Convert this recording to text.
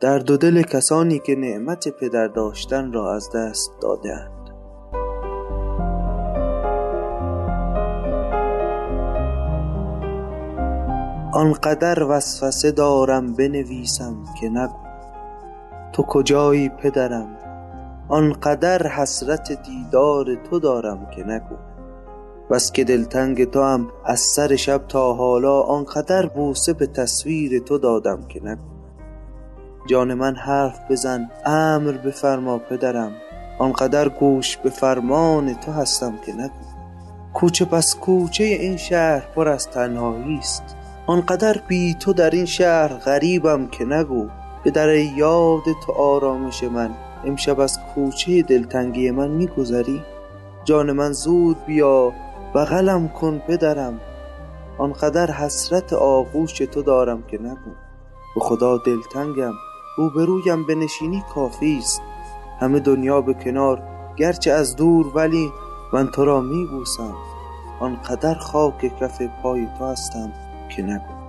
درد و دل کسانی که نعمت پدر داشتن را از دست داده آنقدر وسوسه دارم بنویسم که نگو تو کجایی پدرم؟ آنقدر حسرت دیدار تو دارم که نگو. بس که دلتنگ توام از سر شب تا حالا آنقدر بوسه به تصویر تو دادم که نگو. جان من حرف بزن امر بفرما پدرم. آنقدر گوش به فرمان تو هستم که نگو. کوچه پس کوچه این شهر پر از تنهایی است. آنقدر بی تو در این شهر غریبم که نگو. به در یاد تو آرامش من امشب از کوچه دلتنگی من می گذری جان من زود بیا بغلم کن پدرم. آنقدر حسرت آغوش تو دارم که نگو. به خدا دلتنگم. روبرویم بنشینی کافی است. همه دنیا به کنار گرچه از دور ولی من تو را می بوسم آنقدر خاک کف پای تو هستم که نگو.